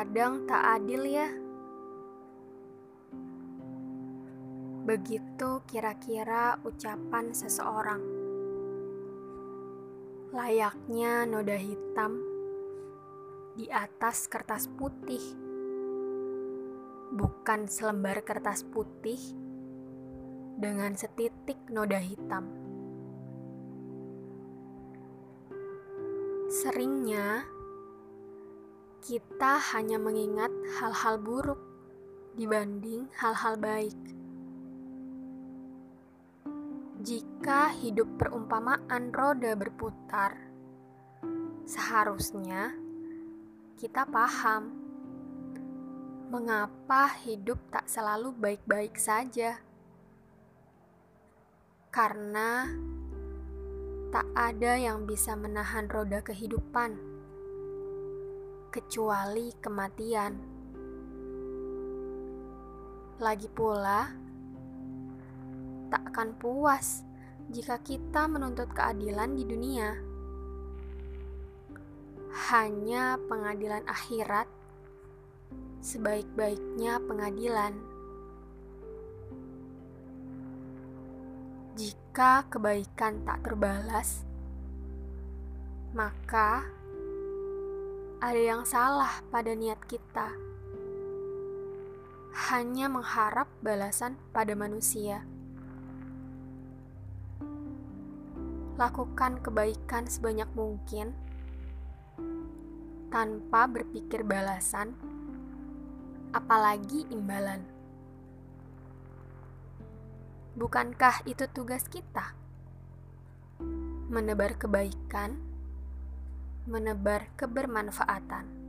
kadang tak adil ya. Begitu kira-kira ucapan seseorang. Layaknya noda hitam di atas kertas putih. Bukan selembar kertas putih dengan setitik noda hitam. Seringnya, kita hanya mengingat hal-hal buruk dibanding hal-hal baik. Jika hidup perumpamaan roda berputar, seharusnya kita paham mengapa hidup tak selalu baik-baik saja. Karena tak ada yang bisa menahan roda kehidupan kecuali kematian. Lagi pula, tak akan puas jika kita menuntut keadilan di dunia. Hanya pengadilan akhirat sebaik-baiknya pengadilan. Jika kebaikan tak terbalas, maka ada yang salah pada niat kita. Hanya mengharap balasan pada manusia. Lakukan kebaikan sebanyak mungkin tanpa berpikir balasan, apalagi imbalan. Bukankah itu tugas kita? Menebar kebaikan menebar kebermanfaatan.